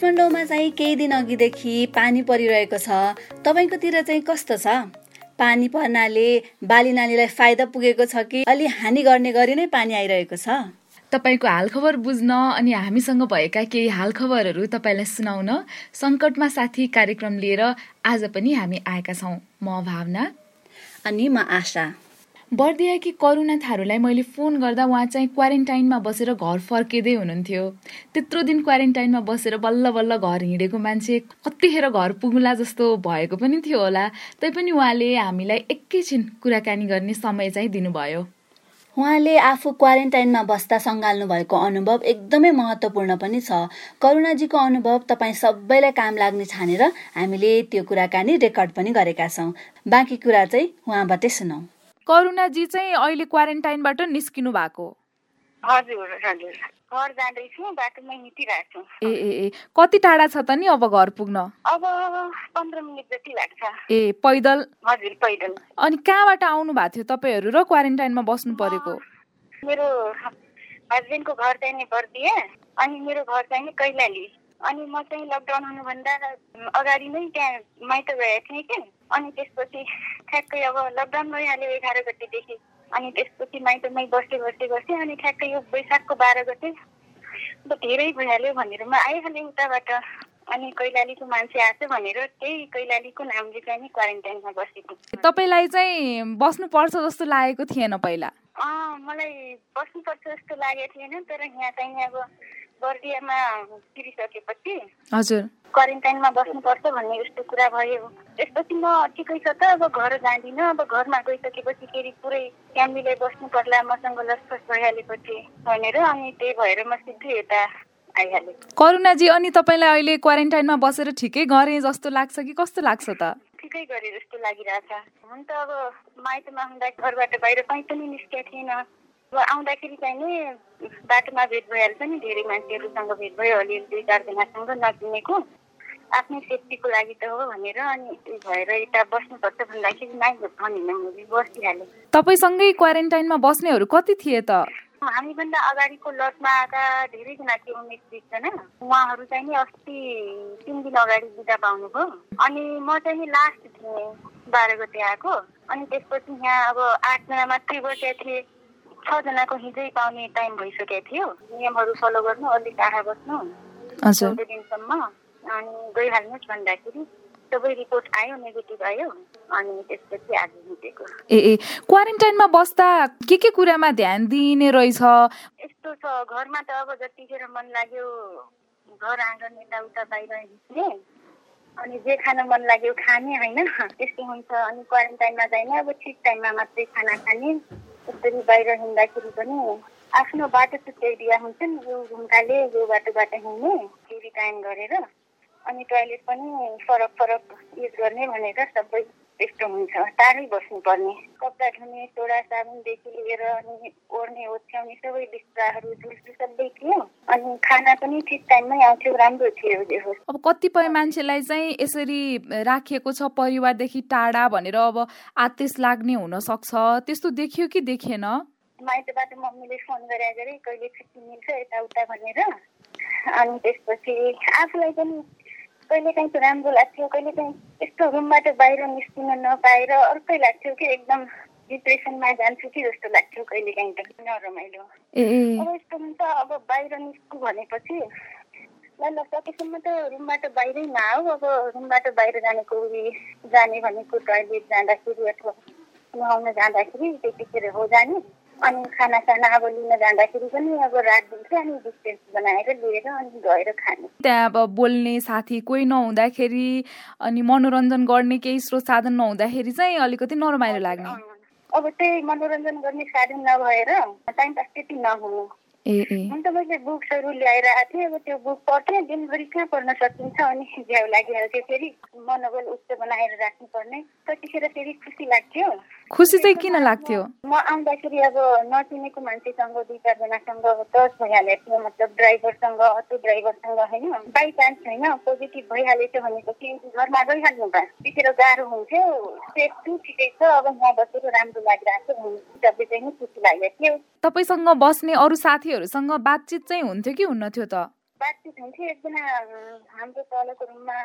काठमाडौँमा चाहिँ केही दिन अघिदेखि पानी परिरहेको छ। तपाईँकोतिर चाहिँ कस्तो छ? पानी पर्नाले बाली नालीलाई फाइदा पुगेको छ कि अलि हानि गर्ने गरी नै पानी आइरहेको छ? तपाईँको हालखबर बुझ्न अनि हामीसँग भएका केही हालखबरहरू तपाईँलाई सुनाउन सङ्कटमा साथी कार्यक्रम लिएर आज पनि हामी आएका छौँ। म भावना। अनि म आशा। बर्दियाकी करुणा थारूलाई मैले फोन गर्दा उहाँ चाहिँ क्वारेन्टाइनमा बसेर घर फर्किँदै हुनुहुन्थ्यो। त्यत्रो दिन क्वारेन्टाइनमा बसेर बल्ल बल्ल घर हिँडेको मान्छे कतिखेर घर पुग्ला जस्तो भएको पनि थियो होला। तैपनि उहाँले हामीलाई एकैछिन कुराकानी गर्ने समय चाहिँ दिनुभयो। उहाँले आफू क्वारेन्टाइनमा बस्दा सङ्घाल्नु भएको अनुभव एकदमै महत्त्वपूर्ण पनि छ। करुणाजीको अनुभव तपाईँ सबैलाई काम लाग्ने छानेर हामीले त्यो कुराकानी रेकर्ड पनि गरेका छौँ। बाँकी कुरा चाहिँ उहाँबाटै सुनौ। करुणाजी चाहिँ अहिले क्वारेन्टाइनबाट निस्किनु भएको हजुर हजुर। घर जाँदैछु बाटोमै हिँडिरहेको छु। ए ए ए। कति टाढा छ त नि अब घर पुग्न? अब पन्ध्र मिनट जति लाग्छ। ए पैदल? हजुर पैदल। अनि कहाँबाट आउनु भएको थियो तपाईँहरू र क्वारेन्टाइनमा बस्नु परेको? मेरो हस्बेन्डको घर चाहिँ नि बर्दिए अनि मेरो घर चाहिँ नि कैलाली। अनि म चाहिँ लकडाउन हुनुभन्दा अगाडि नै त्यहाँ माइत गएको थिएँ कि। अनि त्यसपछि ठ्याक्कै अब लकडाउन भइहाल्यो एघार गतेदेखि। अनि त्यसपछि माइतमै बस्दै बस्दै बस्दै अनि ठ्याक्कै यो वैशाखको बाह्र गते धेरै भइहाल्यो भनेर म आइहालेँ उताबाट। अनि कैलालीको मान्छे आएको भनेर त्यही कैलालीको नामले चाहिँ नि क्वारेन्टाइनमा बसेको तपाईँलाई चाहिँ बस्नुपर्छ जस्तो लागेको थिएन पहिला? अँ मलाई बस्नुपर्छ जस्तो लागेको थिएन तर यहाँ चाहिँ अब बर्दियामा तिरिसकेपछि हजुर। क्वारेन्टाइनमा बस्नुपर्छ भन्ने यस्तो कुरा भयो। त्यसपछि म ठिकै छ त अब घर जाँदिनँ अब घरमा गइसकेपछि फेरि पुरै फ्यामिलीलाई बस्नु पर्ला मसँग लसफस भइहालेपछि भनेर अनि त्यही भएर म सिधै यता आइहालेँ। करुणाजी अनि तपाईँलाई अहिले क्वारेन्टाइनमा बसेर ठिकै गरेँ जस्तो लाग्छ कि कस्तो लाग्छ त? ठिकै गरे जस्तो लागिरहेछ। हुन त अब माइतमा हुँदा घरबाट बाहिर कहीँ पनि निस्केको थिएन अब आउँदाखेरि चाहिँ नि बाटोमा भेट भइहाल्छ नि धेरै मान्छेहरूसँग भेट भयो अलिअलि दुई चारजनासँग नचिनेको आफ्नै सेफ्टीको लागि त हो भनेर अनि भएर यता बस्नुपर्छ भन्दाखेरि नाइ भनिनँ मैले बसिहालेँ। तपाईँसँगै क्वारेन्टाइनमा बस्नेहरू कति थिए त? हामीभन्दा अगाडिको लटमा आएका धेरैजना थिए उन्नाइस बिसजना उहाँहरू चाहिँ नि अस्ति तिन दिन अगाडि बिदा पाउनुभयो। अनि म चाहिँ नि लास्ट थिएँ बाह्र गते आएको। अनि त्यसपछि यहाँ अब आठजना मात्रै बसेका थिए। छजनाको हिजै पाउने टाइम भइसकेको थियो। नियमहरू फलो गर्नु अलिक टाढा बस्नु। चौध दिनसम्म। अनि गइहाल्नुहोस् भन्दाखेरि सबै रिपोर्ट आयो नेगेटिभ आयो। अनि त्यसपछि आज निस्केको ए ए क्वारेन्टाइनमा बस्दा के के कुरामा ध्यान दिइने रहेछ? यस्तो छ घरमा त अब जतिखेर मन लाग्यो घर आँगन यताउता बाहिर हिँड्ने। अनि जे खान मन लाग्यो खाने होइन? त्यस्तो हुन्छ। अनि क्वारेन्टाइनमा चाहिँ अब ठिक टाइममा मात्रै खाना खाने। यसरी बाहिर हिँड्दाखेरि पनि आफ्नो बाटो छुट्याइदिया हुन्छ नि यो घुम्काले यो बाटोबाट हिँड्ने फेरि टाइम गरेर अनि टोइलेट पनि फरक फरक युज गर्ने भनेर सबै त्यस्तो हुन्छ टाढै बस्नुपर्ने। कपडा धुने सोडा साबुनदेखि लिएर अनि ओढ्ने ओछ्याउने सबै बिस्ताहरू झुल्सु सबै थियो। अनि खाना पनि ठिक टाइममै आउँथ्यो राम्रो थियो अब कतिपय मान्छेलाई चाहिँ यसरी राखिएको छ परिवारदेखि टाढा भनेर अब आतेश लाग्ने हुन सक्छ त्यस्तो देखियो कि देखेन माइतबाट मम्मीले फोन गरे गरे कहिले छुट्टी मिल्छ यताउता भनेर। अनि त्यसपछि आफूलाई पनि कहिले काहीँ त राम्रो लाग्थ्यो कहिले काहीँ यस्तो रुमबाट बाहिर निस्किन नपाएर अर्कै लाग्थ्यो कि एकदम डिप्रेसनमा जान्छु कि जस्तो लाग्थ्यो कहिले काहीँ त। नरमाइलो अब यस्तो हुन्छ अब बाहिर निस्कु भनेपछि ल ल सकेसम्म त रुमबाट बाहिरै नआऊ अब रुमबाट बाहिर जानेको उयो जाने भनेको टोइलेट जाँदाखेरि अथवा नुहाउन जाँदाखेरि त्यतिखेर हो जाने। अनि खाना साना अब लिन जाँदाखेरि पनि अब राखिदिन्छ अनि डिस्टेन्स बनाएर लिएर अनि गएर खाने। त्यहाँ अब बोल्ने साथी कोही नहुँदाखेरि अनि मनोरञ्जन गर्ने केही स्रोत साधन नहुँदाखेरि चाहिँ अलिकति नरमाइलो लाग्ने। अब त्यही मनोरञ्जन गर्ने साधन नभएर टाइम पास त्यति नहुनु। ए ए। हुन त मैले बुक्सहरू ल्याएर आएको थिएँ अब त्यो बुक पढ्थेँ दिनभरि कहाँ पढ्न सकिन्छ अनि झ्याउ लागिहाल्थ्यो फेरि। मनोबल उच्च बनाएर राख्नुपर्ने। त्यतिखेर फेरि खुसी लाग्थ्यो। खुसी चाहिँ किन लाग्थ्यो? म आउँदाखेरि अब नचिनेको मान्छेसँग दुई चारजनासँग टच भइहालेको थियो मतलब ड्राइभरसँग अटो ड्राइभरसँग होइन? बाई चान्स होइन? पोजिटिभ भइहालेछ भनेपछि घरमा गइहाल्नु भयो। त्यतिखेर गाह्रो हुन्थ्यो। सेफ छु ठिकै छ। अब यहाँ बसेर राम्रो लागिरहेको छ हिसाबले चाहिँ नि खुसी लागेको थियो। तपाईँसँग बस्ने अरू साथीहरूसँग बातचित चाहिँ हुन्थ्यो कि हुन्न थियो त? बातचित हुन्थ्यो। एकजना हाम्रो तलको रुममा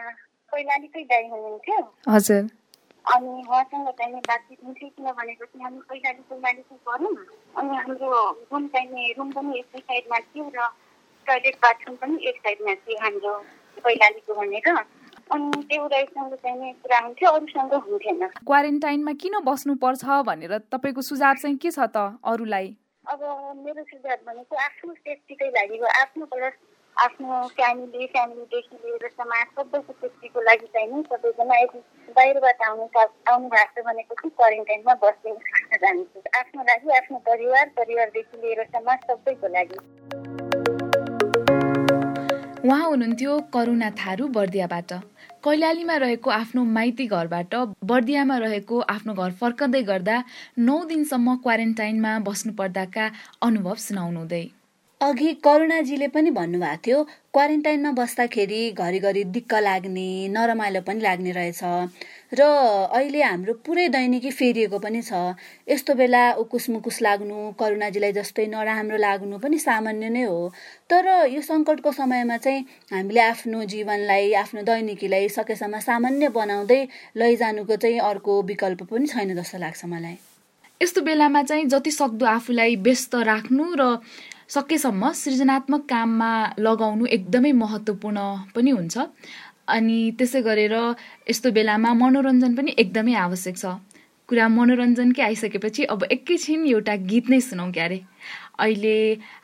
कैलालीकै दाई हुनुहुन्थ्यो। हजुर। अनि उहाँसँग चाहिने बातचित हुन्थ्यो किन भनेपछि हामी कैलाली कैलालीको गरौँ अनि हाम्रो रुम चाहिने रुम पनि एकै साइडमा थियो र टोइलेट बाथरुम पनि एक साइडमा थियो हाम्रो कैलालीको भनेर। अनि त्यो दाईसँग चाहिने कुरा हुन्थ्यो अरूसँग हुन्थेन। क्वारेन्टाइनमा किन बस्नुपर्छ भनेर तपाईँको सुझाव चाहिँ के छ त अरूलाई? अब मेरो सुझाव भनेको आफ्नो सेफ्टीकै लागि हो आफ्नो प्लस आफ्नो फ्यामिली फ्यामिलीदेखि लिएर समाज सबैको सेफ्टीको लागि चाहिँ सबैजना यदि बाहिरबाट आउनु आउनु भएको छ भनेको चाहिँ क्वारेन्टाइनमा बस्ने जान्छु। आफ्नो लागि आफ्नो परिवार परिवारदेखि लिएर समाज सबैको लागि। उहाँ हुनुहुन्थ्यो करुणा थारू बर्दियाबाट। कैलालीमा रहेको आफ्नो माइती घरबाट बर्दियामा रहेको आफ्नो घर फर्कँदै गर्दा नौ दिनसम्म क्वारेन्टाइनमा बस्नुपर्दाका अनुभव सुनाउनुहुँदै। अघि करुणाजीले पनि भन्नुभएको थियो क्वारेन्टाइनमा बस्दाखेरि घरिघरि दिक्क लाग्ने नरमाइलो पनि लाग्ने रहेछ। र अहिले हाम्रो पुरै दैनिकी फेरिएको पनि छ। यस्तो बेला उकुस मुकुस लाग्नु करुणाजीलाई जस्तै नराम्रो लाग्नु पनि सामान्य नै हो। तर यो सङ्कटको समयमा चाहिँ हामीले आफ्नो जीवनलाई आफ्नो दैनिकीलाई सकेसम्म सामान्य बनाउँदै लैजानुको चाहिँ अर्को विकल्प पनि छैन जस्तो लाग्छ मलाई। यस्तो बेलामा चाहिँ जति सक्दो आफूलाई व्यस्त राख्नु र सकेसम्म सृजनात्मक काममा लगाउनु एकदमै महत्त्वपूर्ण पनि हुन्छ। अनि त्यसै गरेर यस्तो बेलामा मनोरञ्जन पनि एकदमै आवश्यक छ। कुरा मनोरञ्जनकै आइसकेपछि अब एकैछिन एउटा गीत नै सुनौँ क्यारे। अहिले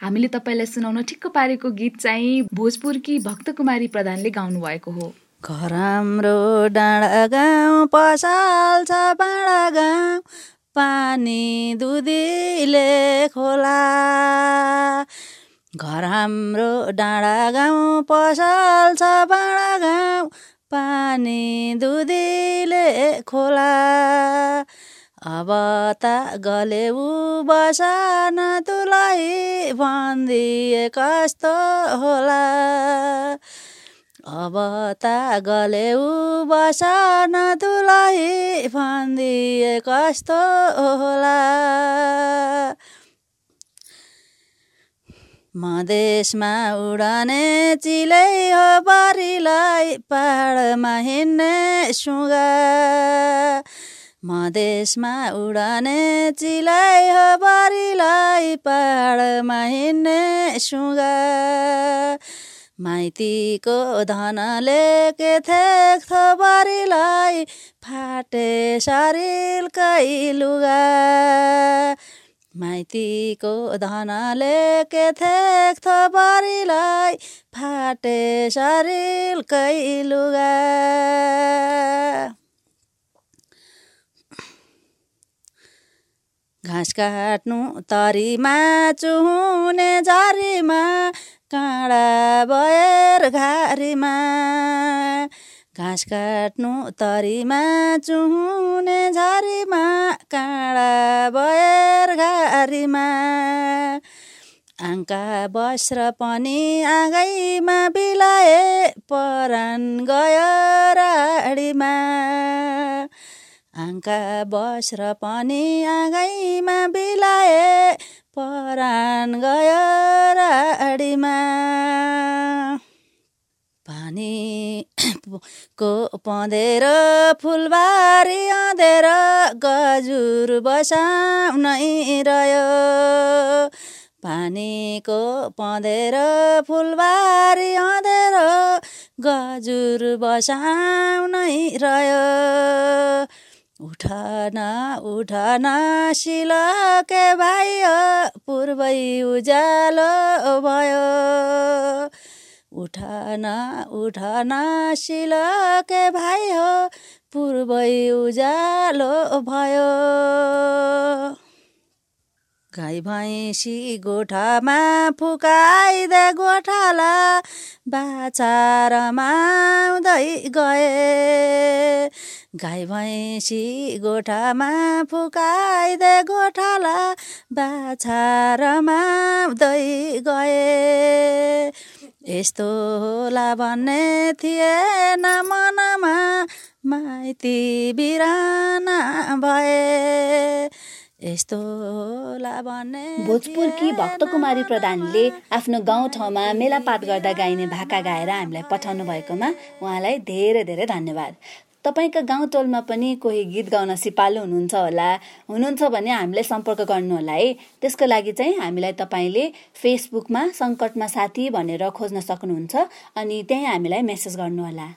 हामीले तपाईँलाई सुनाउन ठिक्क पारेको गीत चाहिँ भोजपुरकी भक्तकुमारी प्रधानले गाउनु भएको हो। घर हाम्रो डाँडा गाउँ पसाल छ बाँडा गाउँ पानी दुधीले खोला। घर हाम्रो डाँडा गाउँ पसल छ बाँडा गाउँ पानी दुधीले खोला। अब त गलेउ बसान तुलाई भनिदिए कस्तो होला। अब त गलेउ बसन तुलाई भनिदिए कस्तो होला। मधेसमा उडाने चिलै हो बारीलाई पाहाडमा हिँड्ने सुगा। मधेसमा उडाने चिलै हो बारीलाई पाहाडमा हिँड्ने सुगा। माइतीको धनले के थेक्थो बारीलाई फाटे शरीरकै लुगा। माइतीको धनले के थेक्थो बारीलाई फाटे शरीरकै लुगा। घाँस काट्नु तरीमा चुहुने झरीमा काँडा बयर घारीमा घाँस काट्नु तरीमा चुहुने झरीमा काँडा बयर घारीमा। आङ्का बस्र पनि आँगैमा बिलाए परान गयो राडीमा। आङ्का बस्र पनि आँगैमा बिलाए परान गयो राडीमा। पानीको पँधेर फुलबारी अँधेर गजुर बसाउनै रह्यो। पानीको पँधेर फुलबारी अँधेर गजुर बसाउनै रह्यो। उठन उठन सिलके भयो पूर्वै उज्यालो भयो। उठन उठन सिलके भयो पूर्वै उज्यालो भयो। गाई भैँसी गोठामा फुकाइदे गोठाला बाछा रमाउँदै गए। गाई भैँसी गोठामा फुकाइदे गोठाला बाछा रमाउँदै गए। यस्तो होला भन्ने थिएन मनमा माइती बिराना भए। यस्तो भन्ने भोजपुरकी भक्तकुमारी प्रधानले आफ्नो गाउँठाउँमा मेलापात गर्दा गाइने भाका गाएर हामीलाई पठाउनु भएकोमा उहाँलाई धेरै धेरै धन्यवाद। तपाईँका गाउँ टोलमा पनि कोही गीत गाउन सिपालु हुनुहुन्छ होला हुनुहुन्छ भने हामीलाई सम्पर्क गर्नुहोला है। त्यसको लागि चाहिँ हामीलाई तपाईँले फेसबुकमा सङ्कटमा साथी भनेर खोज्न सक्नुहुन्छ अनि त्यहीँ हामीलाई मेसेज गर्नुहोला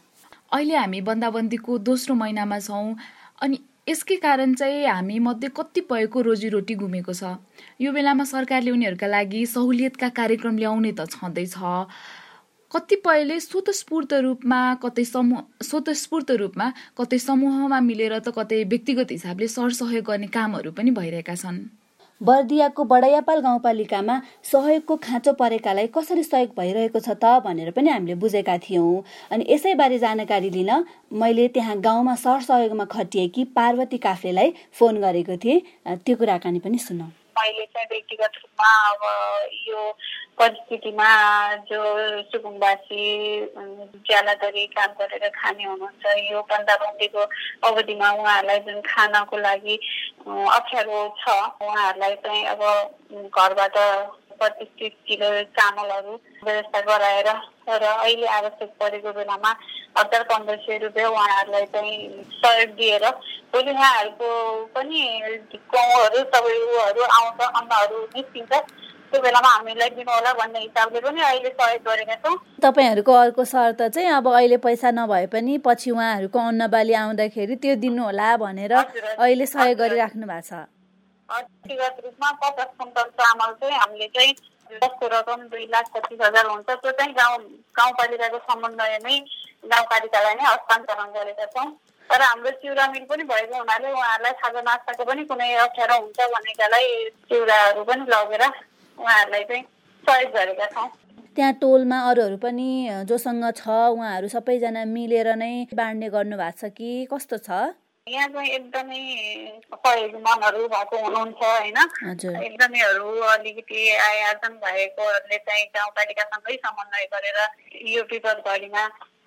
अहिले हामी बन्दाबन्दीको दोस्रो महिनामा छौँ अनि यसकै कारण चाहिँ हामी मध्ये कतिपयको रोजीरोटी गुमेको छ। यो बेलामा सरकारले उनीहरूका लागि सहुलियतका कार्यक्रम ल्याउने त छँदैछ। कतिपयले स्वतस्फूर्त रूपमा कतै समूह स्वतस्फूर्त रूपमा कतै समूहमा मिलेर त कतै व्यक्तिगत हिसाबले सरसहयोग गर्ने कामहरू पनि भइरहेका छन्। बर्दियाको बडायापाल गाउँपालिकामा सहयोगको खाँचो परेकालाई कसरी सहयोग भइरहेको छ त भनेर पनि हामीले बुझेका थियौँ। अनि यसैबारे जानकारी लिन मैले त्यहाँ गाउँमा सरसहयोगमा खटिएकी पार्वती काफ्लेलाई फोन गरेको थिएँ। त्यो कुराकानी पनि सुनौँ। मैले चाहिँ व्यक्तिगत रूपमा अब यो परिस्थितिमा जो सुकुम्बासी ज्यालाधरी काम गरेर खाने हुनुहुन्छ यो बन्दाबन्दीको अवधिमा उहाँहरूलाई जुन खानको लागि अप्ठ्यारो छ उहाँहरूलाई चाहिँ अब घरबाट पच्चिस तिस किलो चामलहरू व्यवस्था गराएर र अहिले आवश्यक परेको बेलामा हजार पन्ध्र सय रुपियाँ उहाँहरूलाई चाहिँ सहयोग दिएर भोलि उहाँहरूको पनि गाउँहरू सबै उयोहरू आउँछ अन्नहरू निस्किन्छ। त्यो बेलामा हामीलाई भन्ने हिसाबले पनि अहिले सहयोग गरेका छौँ। तपाईँहरूको अर्को शर्त चाहिँ अब अहिले पैसा नभए पनि पछि उहाँहरूको अन्न बाली आउँदाखेरि त्यो दिनु होला भनेर अहिले सहयोग गरिराख्नु भएको छ। व्यक्तिगत रूपमा पचास कुन्टल चामल चाहिँ हामीले चाहिँ जसको रकम दुई लाख पच्चिस हजार हुन्छ त्यो चाहिँ गाउँ गाउँपालिकाको समन्वयमै गाउँपालिकालाई नै हस्तान्तरण गरेका छौँ। तर हाम्रो चिउरा मिल पनि भएको हुनाले उहाँहरूलाई खाजा नास्ताको पनि कुनै अप्ठ्यारो हुन्छ भनेकालाई चिउराहरू पनि लगेर उहाँहरूलाई चाहिँ सहयोग गरेका छौँ। त्यहाँ टोलमा अरूहरू पनि जोसँग छ उहाँहरू सबैजना मिलेर नै बाँड्ने गर्नु भएको छ कि? कस्तो छ? यहाँ चाहिँ एकदमै सहयोगी मनहरू भएको हुनुहुन्छ होइन। एकदमैहरू अलिकति आय आर्जन भएकोहरूले चाहिँ गाउँपालिकासँगै समन्वय गरेर यो विपद घडीमा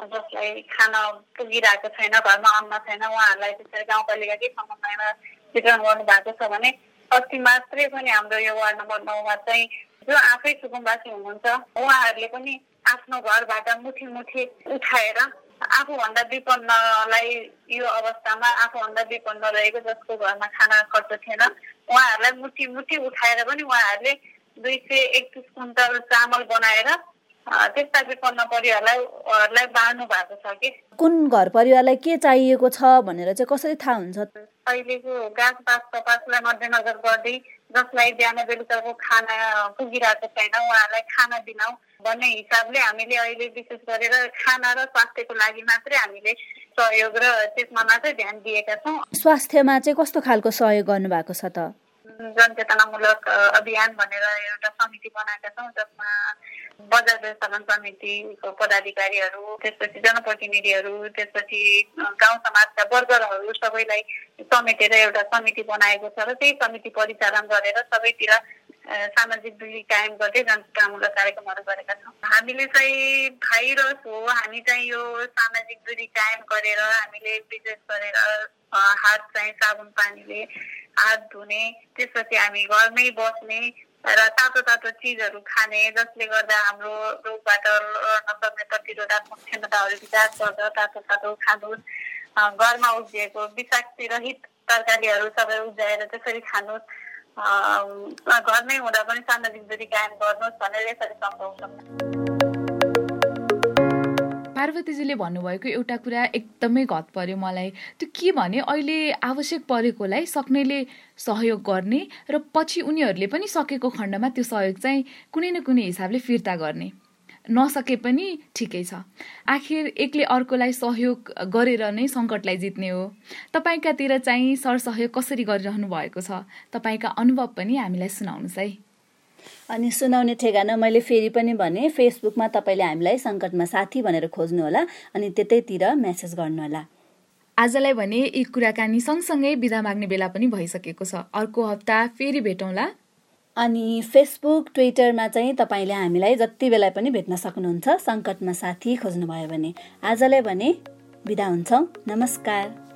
जसलाई खान पुगिरहेको छैन घरमा अन्न छैन उहाँहरूलाई त्यसरी गाउँपालिकाकै समन्वयमा वितरण गर्नु भएको छ भने अस्ति मात्रै पनि हाम्रो यो वार्ड नम्बर नौमा चाहिँ जो आफै सुकुम्बासी हुनुहुन्छ उहाँहरूले पनि आफ्नो घरबाट मुठी मुठी उठाएर आफूभन्दा विपन्नलाई यो अवस्थामा आफूभन्दा विपन्न रहेको जसको घरमा खाना खर्च थिएन। उहाँहरूलाई मुठी मुठी उठाएर पनि उहाँहरूले दुई सय एकतिस कुन्टल चामल बनाएर त्यस्ता विपन्न परिवारलाई बाँड्नु भएको छ कि। कुन घर परिवारलाई के चाहिएको छ भनेर चाहिँ कसरी थाहा हुन्छ? अहिलेको गाछ बास तपासलाई मध्यनजर गर्दै जसलाई बिहान बेलुकाको खाना पुगिरहेको छैन उहाँहरूलाई खाना दिनौँ भन्ने हिसाबले हामीले अहिले विशेष गरेर खाना र स्वास्थ्यको लागि मात्रै हामीले सहयोग र त्यसमा मात्रै ध्यान दिएका छौँ। स्वास्थ्यमा चाहिँ कस्तो खालको सहयोग गर्नुभएको छ त? जनचेतनामूलक अभियान भनेर एउटा समिति बनाएका छौँ जसमा बजार व्यवस्थापन समितिको पदाधिकारीहरू त्यसपछि जनप्रतिनिधिहरू त्यसपछि गाउँ समाजका वर्गरहरू सबैलाई समेटेर एउटा समिति बनाएको छ र त्यही समिति परिचालन गरेर सबैतिर सामाजिक दूरी कायम गर्दै जनतामूलक कार्यक्रमहरू गरेका छौँ। हामीले चाहिँ भाइरस हो हामी चाहिँ यो सामाजिक दूरी कायम गरेर हामीले विशेष गरेर हात चाहिँ साबुन पानीले हात धुने त्यसपछि हामी घरमै बस्ने र तातो तातो चिजहरू खाने जसले गर्दा हाम्रो रोगबाट लड्न सक्ने प्रतिरोधात्मक क्षमताहरू विकास गर्छ तातो तातो खानुहोस् घरमा उब्जिएको विषाक्ती रहित तरकारीहरू सबै उब्जाएर त्यसरी खानुहोस् घरमै हुँदा पनि सामाजिक दूरी कायम गर्नुहोस् भनेर यसरी सम्झाउँछौँ पार्वतीजीले भन्नुभएको एउटा कुरा एकदमै घत पर्यो मलाई। त्यो के भने अहिले आवश्यक परेकोलाई सक्नेले सहयोग गर्ने र पछि उनीहरूले पनि सकेको खण्डमा त्यो सहयोग चाहिँ कुनै न कुनै हिसाबले फिर्ता गर्ने। नसके पनि ठिकै छ। आखिर एकले अर्कोलाई सहयोग गरेर नै सङ्कटलाई जित्ने हो। तपाईँकातिर चाहिँ सरसहयोग कसरी गरिरहनु भएको छ? तपाईँका अनुभव पनि हामीलाई सुनाउनुहोस् है। अनि सुनाउने ठेगाना मैले फेरि पनि भने फेसबुकमा तपाईँले हामीलाई सङ्कटमा साथी भनेर खोज्नुहोला अनि त्यतैतिर मेसेज गर्नुहोला। आजलाई भने यी कुराकानी सँगसँगै बिदा माग्ने बेला पनि भइसकेको छ। अर्को हप्ता फेरि भेटौँला। अनि फेसबुक ट्विटरमा चाहिँ तपाईँले हामीलाई जति बेला पनि भेट्न सक्नुहुन्छ सङ्कटमा साथी खोज्नुभयो भने। आजलाई भने बिदा हुन्छौँ। नमस्कार।